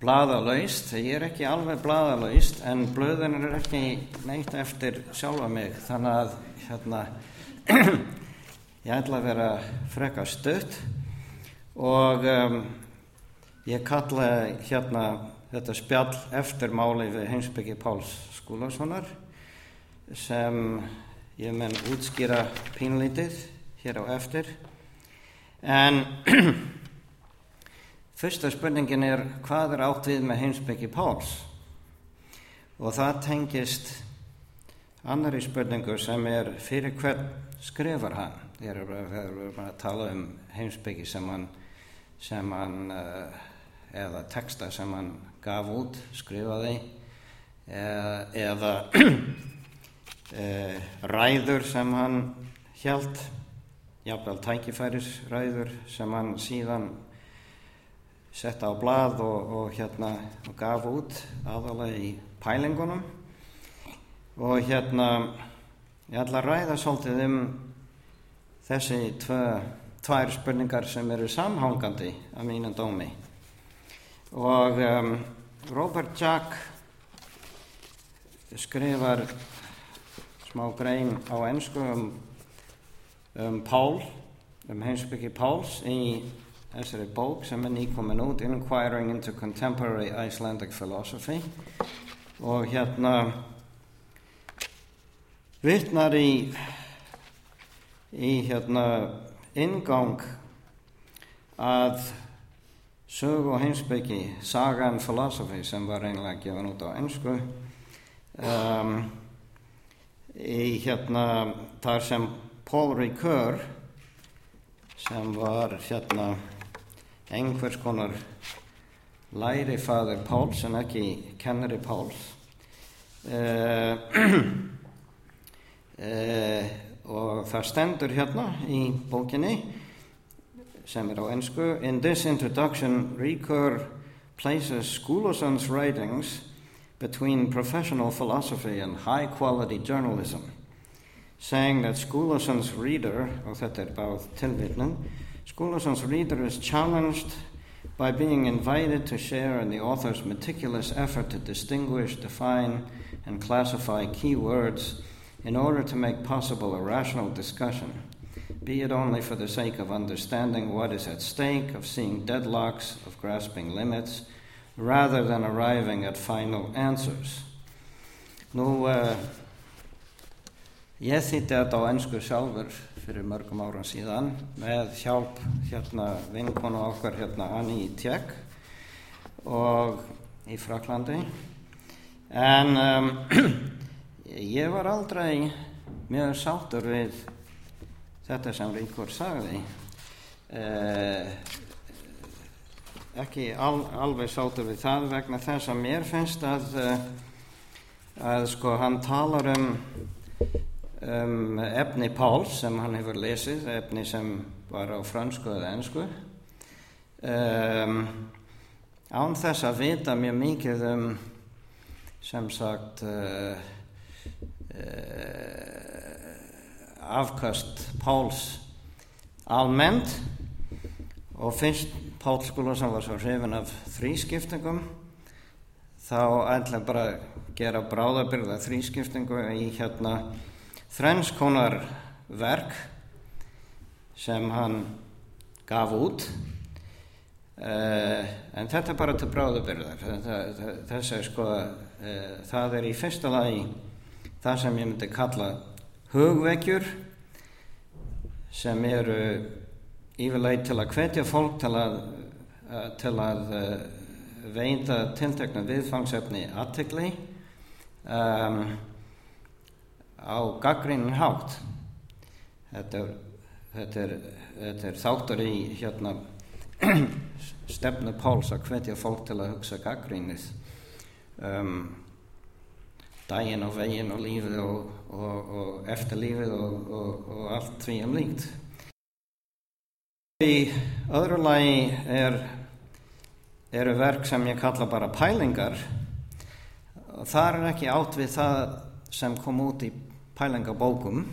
bladalaust, ég er ekki alveg bladalaust en blöðin er ekki neitt eftir sjálfa mig. Þannig að hérna, ég ætla að vera frekka stutt og um, ég kalla hérna þetta spjall eftir máli við heimsbyggi Páls Skúlasonar sem ég menn útskýra pínlítið hér á eftir. En Fyrsta spurningin er hvað er átt við með heimsbyggi Páls og það tengist annari spurningu sem er fyrir hvern skrifar hann. Þegar við erum að tala um heimsbyggi sem hann, sem hann eða texta sem hann gaf út, skrifaði eða ræður sem hann hjælt, jafnvel tækifærisræður sem hann síðan setta á blað og, og hérna og gaf út aðalega í pælingunum. Og hérna ég ætla að ræða svolítið um þessi tvö, tvær spurningar sem eru samhangandi að mínu dómi. Og um, Robert Jack skrifar smá grein á ennsku um, um Pál um heimsbyggi Páls í þessari bók sem er nýkomin út Inquiring into Contemporary Icelandic Philosophy. Og hérna vittnar í í hérna ingang að sög og heimsbyggi Saga and Philosophy sem var einlega gefin út á ennsku um, í hérna þar sem Paul Ricoeur sem var hérna einhvers konar lærifaður Páls en ekki kennari Páls. Uh, uh, og það stendur hérna í bókinni sem er á ennsku In this introduction Ricoeur places Skúlasons writings between professional philosophy and high quality journalism saying that Skúlasons reader og þetta er báð tilvitnum Skúlason's reader is challenged by being invited to share in the author's meticulous effort to distinguish, define, and classify key words in order to make possible a rational discussion, be it only for the sake of understanding what is at stake, of seeing deadlocks, of grasping limits, rather than arriving at final answers. Nú, uh, ég þýtti þetta á ennsku sjálfur fyrir mörgum ára síðan með hjálp hérna vinkonu okkar hérna Anni í Tjekk og í Fraklandi en um, ég var aldrei mjög sáttur við þetta sem Ríkur sagði. Eh, ekki al, alveg sáttur við það vegna þess að mér finnst að að sko hann talar um um, efni Páls sem hann hefur lesið, efni sem var á fransku eða ennsku um, án þess að vita mjög mikið um sem sagt uh, uh, afkast Páls almennt og finnst Pál Skúlason var svo hrifin af þrískiptingum þá ætla bara að gera bráðabyrða þrískiptingu í hérna þrennskonar verk sem hann gaf út. Uh, en þetta er bara til bráðubyrðar þess að sko uh, það er í fyrsta lagi það sem ég myndi kalla hugvekjur sem eru yfirleit til að hvetja fólk til að, uh, til að veita tiltekna viðfangsefni aðtegli um, á gaggrínin hátt. Þetta þetta er, er þáttur í hérna stefnu Páls að hvetja fólk til að hugsa gaggrínið um, daginn og veginn og lífið og, og, og eftirlífið og, og allt því um líkt. Í öðru lagi er eru verk sem ég kalla bara pælingar. Og það er ekki átt við það sem kom út í pælingabókum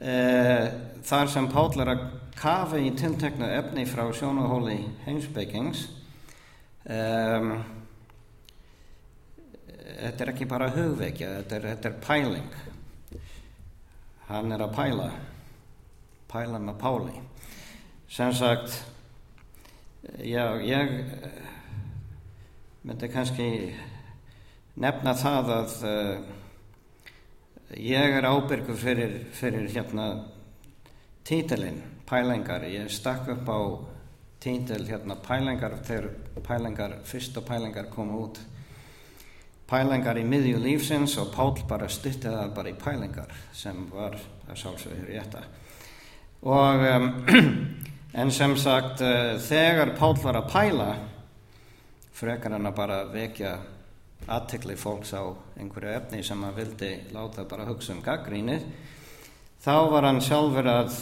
eh, þar sem Páll er að kafa í tiltekna efni frá sjónahóli heimsbyggings um, þetta er ekki bara hugvekja þetta er, þetta er pæling. Hann er að pæla pæla með Páli. Sem sagt já, ég myndi kannski nefna það að uh, ég er ábyrgur fyrir, fyrir hérna títilinn, pælingar. Ég stakk upp á títil hérna pælingar þegar pælingar, fyrsta pælingar kom út. Pælingar í miðju lífsins og Pál bara stutti það bara í pælingar sem var að sálsögur rétta. Og um, en sem sagt uh, þegar Pál var að pæla frekar hann að bara vekja aðtekli fólks á einhverju efni sem hann vildi láta bara hugsa um gaggrínið þá var hann sjálfur að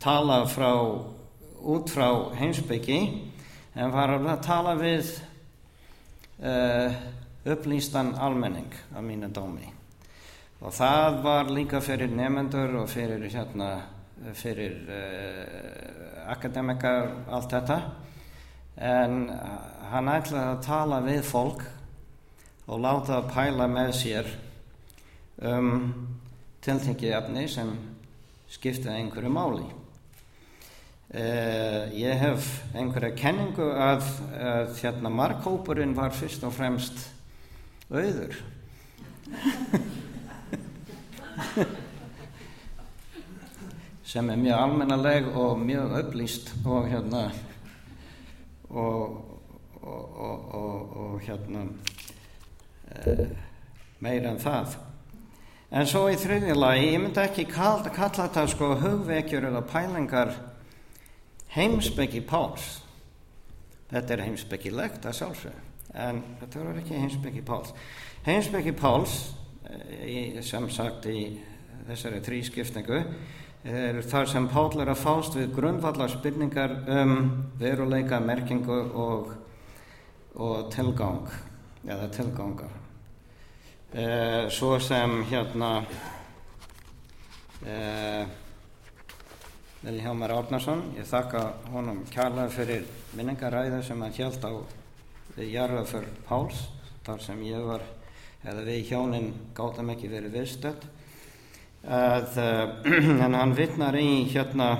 tala frá út frá heimsbyggi en var að tala við uh, upplýstan almenning af mínu dómi. Og það var líka fyrir nefendur og fyrir hérna fyrir uh, akademikar allt þetta. En hann ætlaði að tala við fólk og láta að pæla með sér um tiltengið efni sem skipta einhverju máli. Uh, ég hef einhverja kenningu að, að hérna markkópurinn var fyrst og fremst auður. sem er mjög almennaleg og mjög upplýst og hérna og, og, og, og hérna meira en það. En svo í þriðja lagi ég myndi ekki kalla, kalla þetta sko hugvekjur eða pælingar heimsbyggi páls. Þetta er heimsbyggilegt að sjálfsög en þetta verður ekki heimsbyggi páls. Heimsbyggi páls e, sem sagt í þessari þrískiptingu er þar sem Páll er að fást við grundvallar spurningar um veruleika, merkingu og, og tilgang eða tilgangar eh, svo sem hérna eh, Viljámar Árnason ég þakka honum kærlega fyrir minningaræðu sem hann held á jarðaför Páls þar sem ég var eða við hjónin gáðum ekki verið viðstöld uh, en hann vittnar í hérna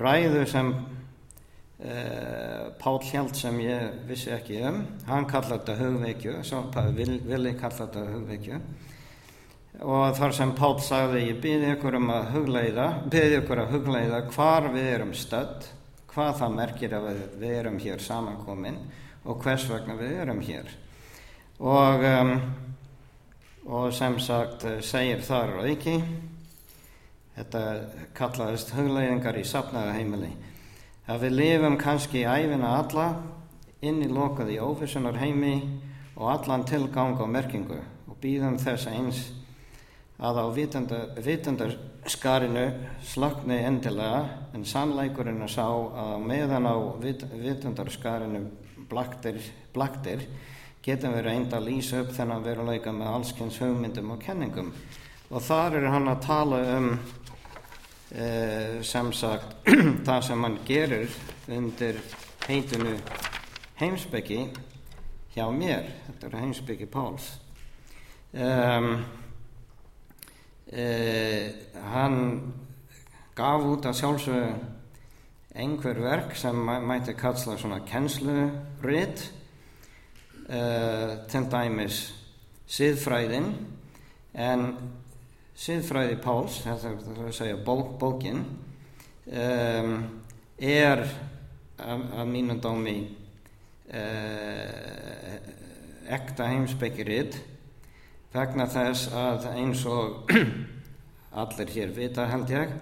ræðu sem Pál Hjald sem ég vissi ekki um hann kallar þetta hugveikju Vili kallar þetta hugveikju og þar sem Pál sagði ég byrði ykkur um að hugleiða byrði ykkur að hugleiða hvar við erum stödd hvað það merkir að við, við erum hér samankomin og hvers vegna við erum hér. Og um, og sem sagt eh, segir þar og ekki þetta kallaðist hugleiðingar í sapnaða heimili að við lifum kannski í æfina alla inn í lokað í óvissunar heimi og allan tilgang og merkingu og býðum þess eins að á vitundarskarinu slakni endilega en sannleikurinn að sá að meðan á vitundarskarinu blaktir, blaktir getum við reynda að lýsa upp þennan veruleika með allskynns hugmyndum og kenningum. Og þar er hann að tala um e, sem sagt það sem hann gerir undir heitinu heimsbyggi hjá mér þetta er heimsbyggi Páls. Um, e, hann gaf út að sjálfsög einhver verk sem mæti kalla svona kennsluritt uh, til dæmis siðfræðin en siðfræði Páls, þetta er að segja bók, bókin um, er af mínum dómi uh, ekta heimsbyggiritt vegna þess að eins og allir hér vita held ég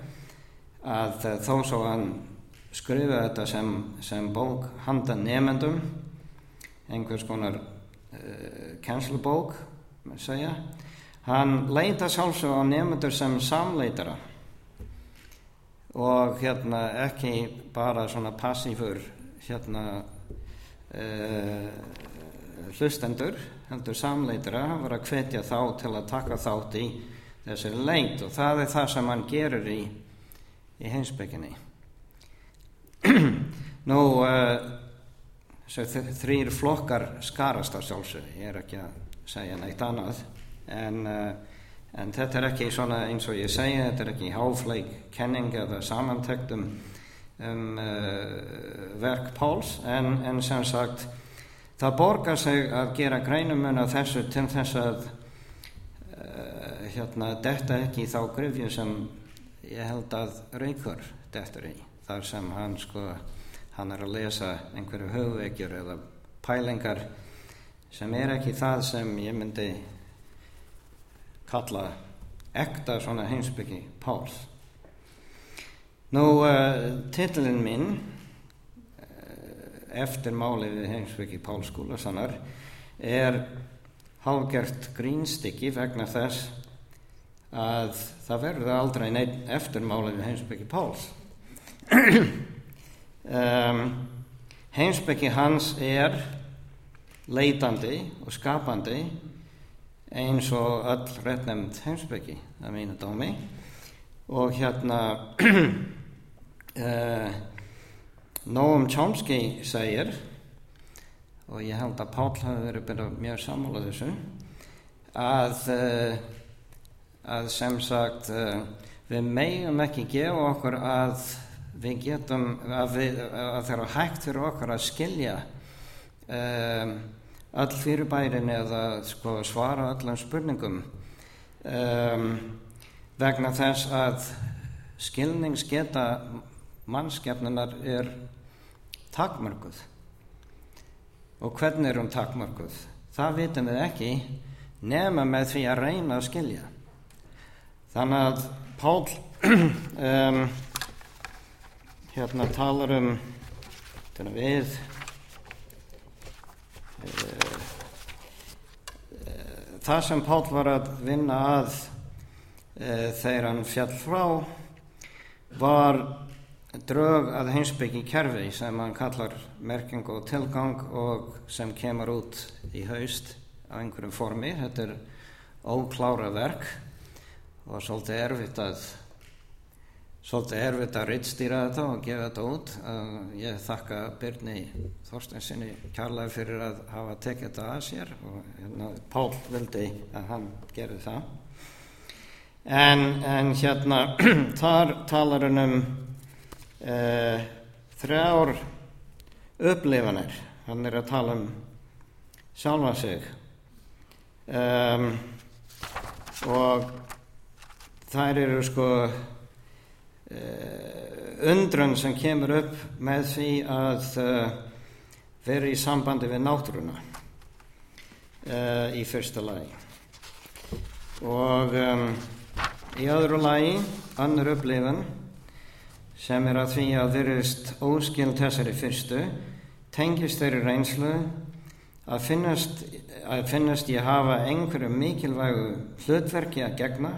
að þó svo hann skrifa þetta sem, sem bók handa nefendum einhvers konar uh, kennslubók segja. Hann leita sjálfsög á nefndur sem samleitara. Og hérna ekki bara svona passífur hérna uh, hlustendur heldur samleitara, hann var að hvetja þá til að taka þátt í þessari leit. Og það er það sem hann gerur í, í heimsbygginni nú uh, þrýr flokkar skarast á sjálfsög ég er ekki að segja neitt annað en, uh, en þetta er ekki svona eins og ég segja þetta er ekki háfleik kenning eða samantektum um uh, verk Páls. En, en sem sagt það borgar sig að gera greinumun af þessu til þess að uh, hérna detta ekki í þá grifju sem ég held að Raukur dettur í. Þar sem hann sko hann er að lesa einhverju höfveikjur eða pælingar sem er ekki það sem ég myndi kalla ekta svona heimsbyggi Páls. Nú, uh, titlinn minn uh, eftir málið við heimsbyggi Pálskóla sannar er hálgert grínstykki vegna þess að það verður aldrei neitt eftir málið við heimsbyggi Páls. Um, heimsbyggi hans er leitandi og skapandi eins og öll réttnefnd heimsbyggi að mínu dómi. Og hérna uh, Noam Chomsky segir og ég held að Pál hafi verið byrjað mjög sammálað þessu að, uh, að sem sagt uh, við meðum ekki gefa okkur að við getum að, við, að það er hægt fyrir okkar að skilja um, öll fyrirbærin eða sko, svara öllum spurningum. Um, vegna þess að skilningsgeta mannskefnunar er takmörguð og hvernig er hún takmörguð það vitum við ekki nema með því að reyna að skilja. Þannig að Pál um, hérna talar um við uh, uh, það sem Pál var að vinna að uh, þegar hann fjall frá var drög að heimsbyggi kerfi sem hann kallar merking og tilgang og sem kemur út í haust á einhverju formi. Þetta er óklára verk og svolítið erfitt að svolítið erfitt að rittstýra þetta og gefa þetta út. Ég þakka Byrni Þorstensinni kærlega fyrir að hafa tekið þetta að sér og hérna, Pál vildi að hann gerði það. En, en hérna, þar talar hann um uh, þrjár upplifanir. Hann er að tala um sjálfa sig. Um, og þær eru sko Eh, undrun sem kemur upp með því að uh, vera í sambandi við náttúruna uh, í fyrsta lagi. Og um, í öðru lagi annur upplifun sem er að því að verðist óskild þessari fyrstu tengist þeirri reynslu að finnast, að finnast ég hafa einhverju mikilvægu hlutverki að gegna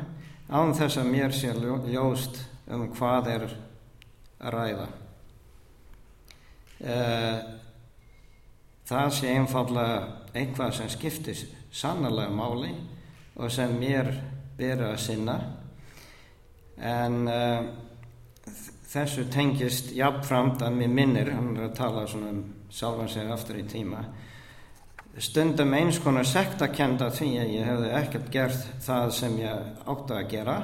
án þess að mér sé ljóst um hvað er að ræða. Eh, það sé einfallega eitthvað sem skiptir sannlega máli og sem mér byrja að sinna en uh, þessu tengist jafnframt að mér minnir, hann er að tala um sjálfan sig aftur í tíma stundum eins konar sektakenda því að ég hefði ekkert gert það sem ég átti að gera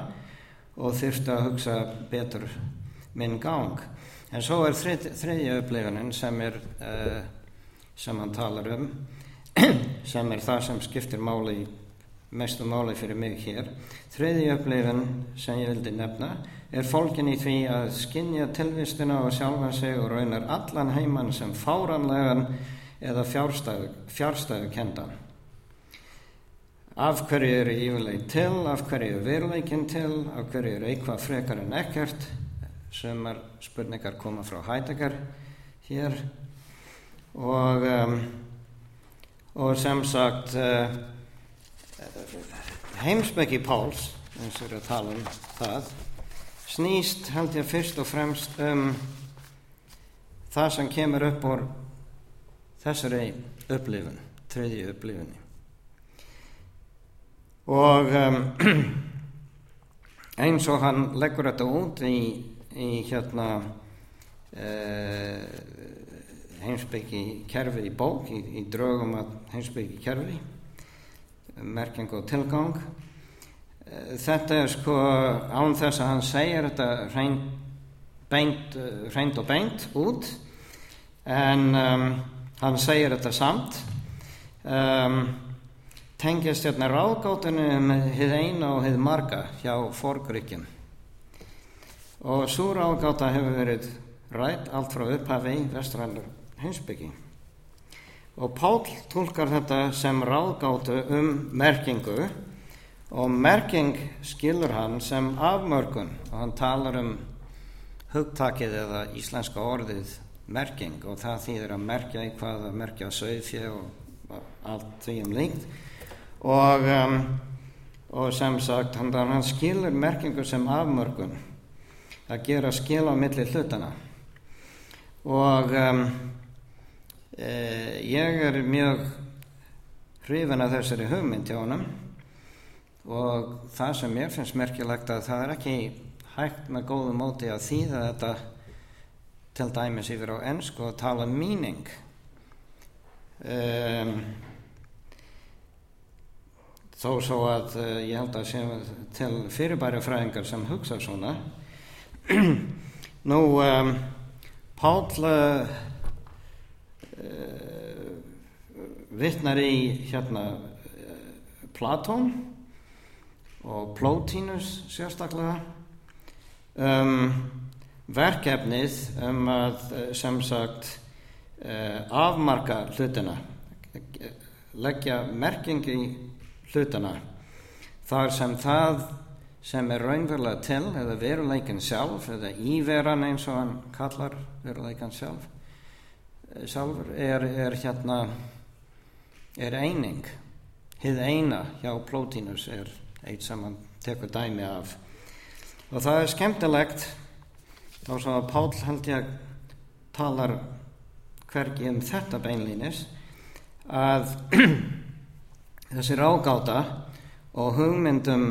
og þurfti að hugsa betur minn gang. En svo er þrið, þriðja upplifunin sem er uh, sem hann talar um sem er það sem skiptir máli mestu máli fyrir mig hér. Þriðja upplifun sem ég vildi nefna er fólkin í því að skinja tilvistina og sjálfan sig og raunar allan heimann sem fáranlegan eða fjárstæðu kendan. Af hverju eru yfirleik til, af hverju eru veruleikin til, af hverju eru eitthvað frekar en ekkert. Sumar spurningar koma frá Heidegger hér. Og, um, og sem sagt uh, heimsbyggi Páls, eins og við að tala um það, snýst held ég fyrst og fremst um það sem kemur upp úr þessari upplifun, treyði upplifunni og um, eins og hann leggur þetta út í, í hérna uh, heimsbyggi kerfi í bók, í, í draugum að heimsbyggi kerfi, merking og tilgang. Þetta er sko án þess að hann segir þetta hreint, beint, hreint og beint út en um, hann segir þetta samt. Um, tengist hérna ráðgáttunni um hið eina og hið marga hjá forgryggjum. Og svo ráðgáta hefur verið rætt allt frá upphafi í vestrænur heimsbyggi. Og Pál tólkar þetta sem ráðgáttu um merkingu og merking skilur hann sem afmörgun og hann talar um hugtakið eða íslenska orðið merking og það þýðir að merkja eitthvað, að merkja sögfjö og allt því um líkt og, um, og sem sagt hann, hann skilur merkingu sem afmörgun að gera skil á milli hlutana og um, e, ég er mjög hrifin að þessari hugmynd hjá honum. Og það sem mér finnst merkilegt að það er ekki hægt með góðu móti að þýða þetta til dæmis yfir á ennsku og tala meaning um, þó svo að uh, ég held að sé til fyrirbæri fræðingar sem hugsa svona. Nú um, Pál uh, uh, vittnar í hérna Platón og Plótínus sérstaklega. Um, verkefnið um að sem sagt afmarka hlutina leggja merking í hlutina þar sem það sem er raunverulega til eða veruleikin sjálf eða íveran eins og hann kallar veruleikan sjálf sjálfur er, er hérna er eining. Hið eina hjá Plótínus er eitt sem hann tekur dæmi af. Og það er skemmtilegt þá svo að Pál held ég talar hvergi um þetta beinlýnis að þessi rágáta og hugmyndum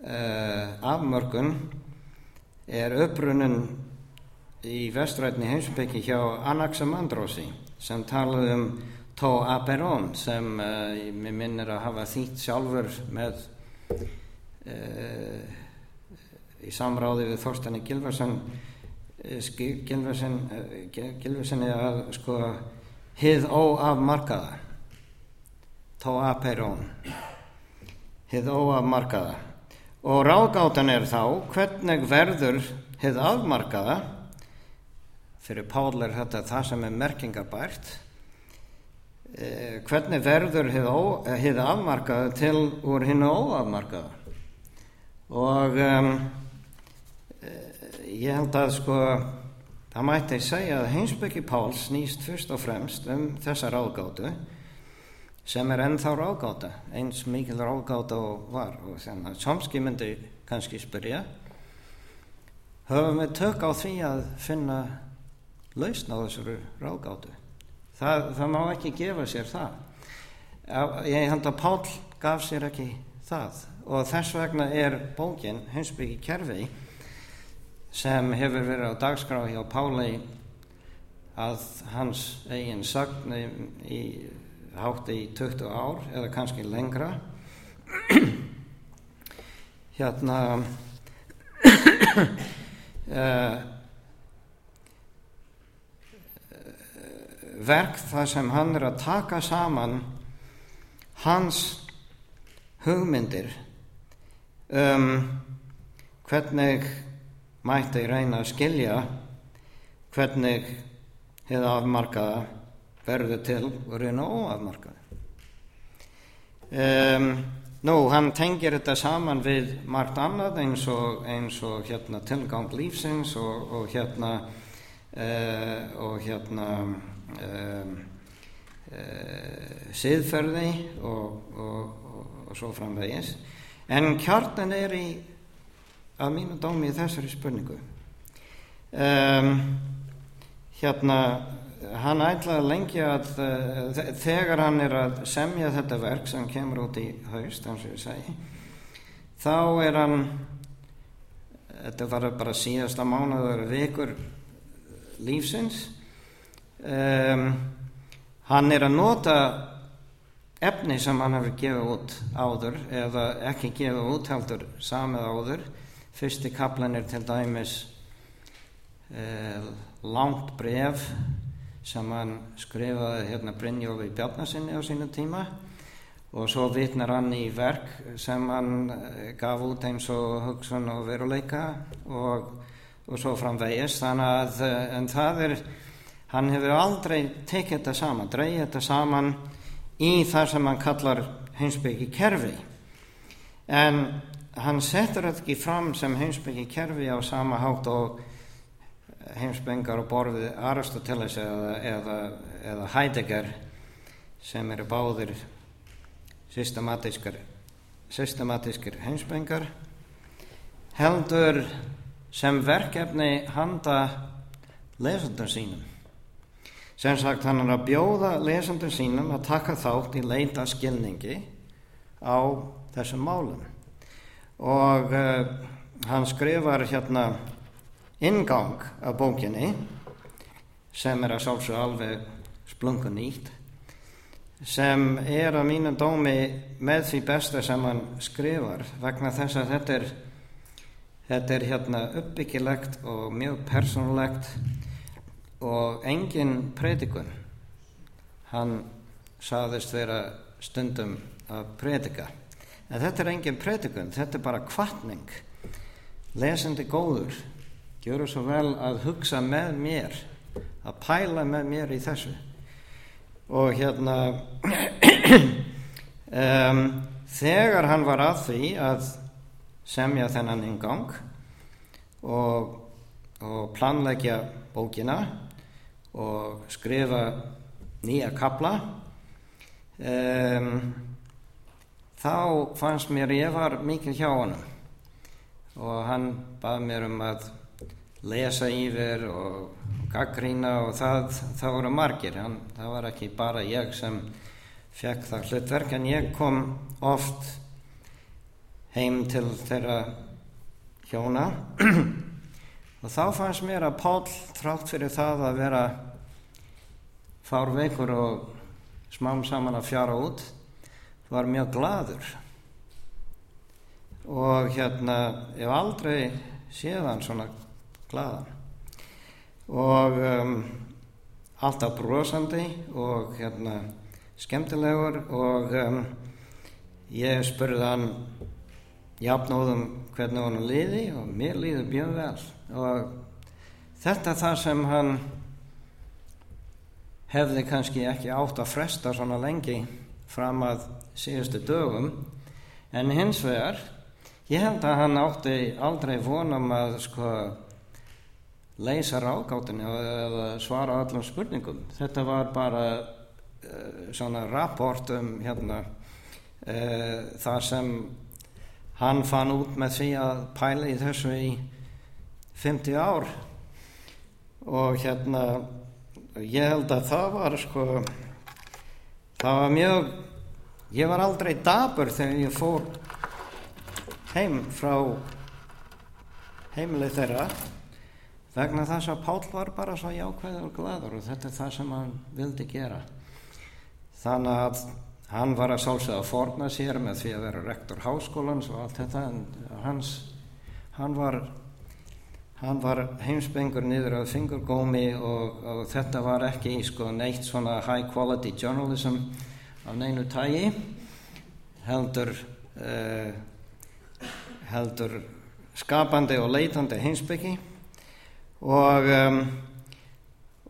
uh, afmörgun er upprunnin í vestrætni heimsbyggi hjá Anaximandrosi sem talaði um Tó Aperón sem uh, mér minnir að hafa þýtt sjálfur með uh, í samráði við Þorstani Gilvarsson Gilvarssoni að sko hið óafmarkaða Tó Aperón hið óafmarkaða. Og ráðgáttan er þá hvernig verður hið afmarkaða? Fyrir Pál er þetta það sem er merkingabært eh, hvernig verður hið, ó, hið afmarkaða til úr hinn óafmarkaða? Og um, ég held að sko það mætti segja að heimsbyggi Pál snýst fyrst og fremst um þessa ráðgáttu sem er ennþá ráðgáta eins mikil ráðgáta og var. Og þannig að Chomsky myndi kannski spyrja höfum við tök á því að finna lausn á þessari ráðgátu? Það, það má ekki gefa sér það. Ég held að Pál gaf sér ekki það. Og þess vegna er bókin Hinsbyggi kerfi sem hefur verið á dagskrá hjá Páli að hans eigin sagn í hátt í 20 ár eða kannski lengra. Hérna uh, verk það sem hann er að taka saman hans hugmyndir um hvernig mætti reyna að skilja hvernig hefða afmarkaða verður til reyna óafmarkað. Um, nú, hann tengir þetta saman við margt annað eins og, eins og hérna, tilgang lífsins og, og hérna, uh, og hérna um, uh, siðferði og, og svo framvegis. En kjarnan er í, að mínu dómi, í þessari spurningu. Um, hérna, hann ætlaði lengi að uh, þegar hann er að semja þetta verk sem kemur út í haust eins og ég segi þá er hann þetta var bara síðasta mánuður vikur lífsins. Um, hann er að nota efni sem hann hefur gefið út áður eða ekki gefið út heldur samið áður. Fyrsti kaplan er til dæmis uh, langt bref sem hann skrifaði hérna Brynjófi Bjarnasinni á sínu tíma. Og svo vitnar hann í verk sem hann eh, gaf út eins og hugsun og veruleika og, og svo framvegis. Þannig að eh, en það er hann hefur aldrei tekið þetta saman dreigið þetta saman í það sem hann kallar heimsbyggi kerfi en hann setur þetta ekki fram sem heimsbyggi kerfi á sama hátt og heimsbyggar og borfið Aristoteles eða, eða, eða Heidegger sem eru báðir systematískar systematískir heimsbyggar heldur sem verkefni handa lesandar sínum. Sem sagt hann er að bjóða lesandar sínum að taka þátt í leita skilningi á þessum málum. Og uh, hann skrifar hérna ingang af bókinni sem er að sálsu alveg splungun nýtt sem er að mínum dómi með því besta sem hann skrifar vegna þess að þetta er þetta er hérna uppbyggilegt og mjög persónulegt og engin predikun. Hann saðist vera stundum að predika. En þetta er engin predikun þetta er bara kvartning lesandi góður gjöru svo vel að hugsa með mér að pæla með mér í þessu. Og hérna um, þegar hann var að því að semja þennan ingang og, og planleggja bókina og skrifa nýja kapla um, þá fannst mér ég var mikil hjá honum. Og hann bað mér um að lesa yfir og gaggrína og það, það voru margir. Hann, það var ekki bara ég sem fekk það hlutverk en ég kom oft heim til þeirra hjóna. Og þá fannst mér að Pál trátt fyrir það að vera fárveikur og smám saman að fjara út var mjög gladur og hérna ég aldrei séðan svona glaðan og um, alltaf brosandi og hérna skemmtilegur og um, ég spurði hann jafnóðum hvernig hann liði og mér liði mjög vel. Og þetta það sem hann hefði kannski ekki átt að fresta svona lengi fram að síðustu dögum. En hins vegar ég held að hann átti aldrei vonum að sko leysa rákáttinni eða svara allum spurningum. Þetta var bara uh, svona rapport um hérna uh, þar sem hann fann út með því að pæla í þessu í 50 ár. Og hérna ég held að það var sko það var mjög ég var aldrei dabur þegar ég fór heim frá heimilið þeirra vegna þess að Pál var bara svo jákvæður og gladur og þetta er það sem hann vildi gera. Þannig að hann var að sálsögða að forna sér með því að vera rektor háskólans og allt þetta en hans hann var hann var heimsbengur niður á fingurgómi og, og þetta var ekki sko neitt svona high quality journalism af neinu tægi heldur uh, heldur skapandi og leitandi heimsbyggi og um,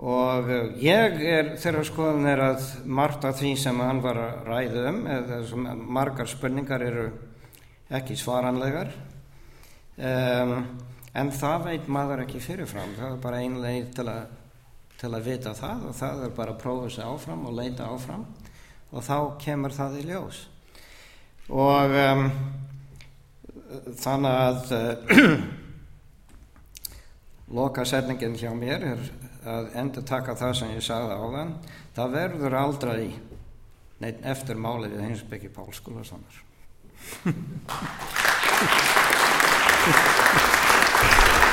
og ég er þeirra skoðan er að margt af því sem hann var að ræða um eða margar spurningar eru ekki svaranlegar. Um, en það veit maður ekki fyrirfram. Það er bara ein leið til að, til að vita það og það er bara að prófa sig áfram og leita áfram og þá kemur það í ljós. Og um, þannig að loka setningin hjá mér er að endur taka það sem ég sagði á þann það verður aldrei neitt eftir málið við Hinsbyggi Pálskóla samar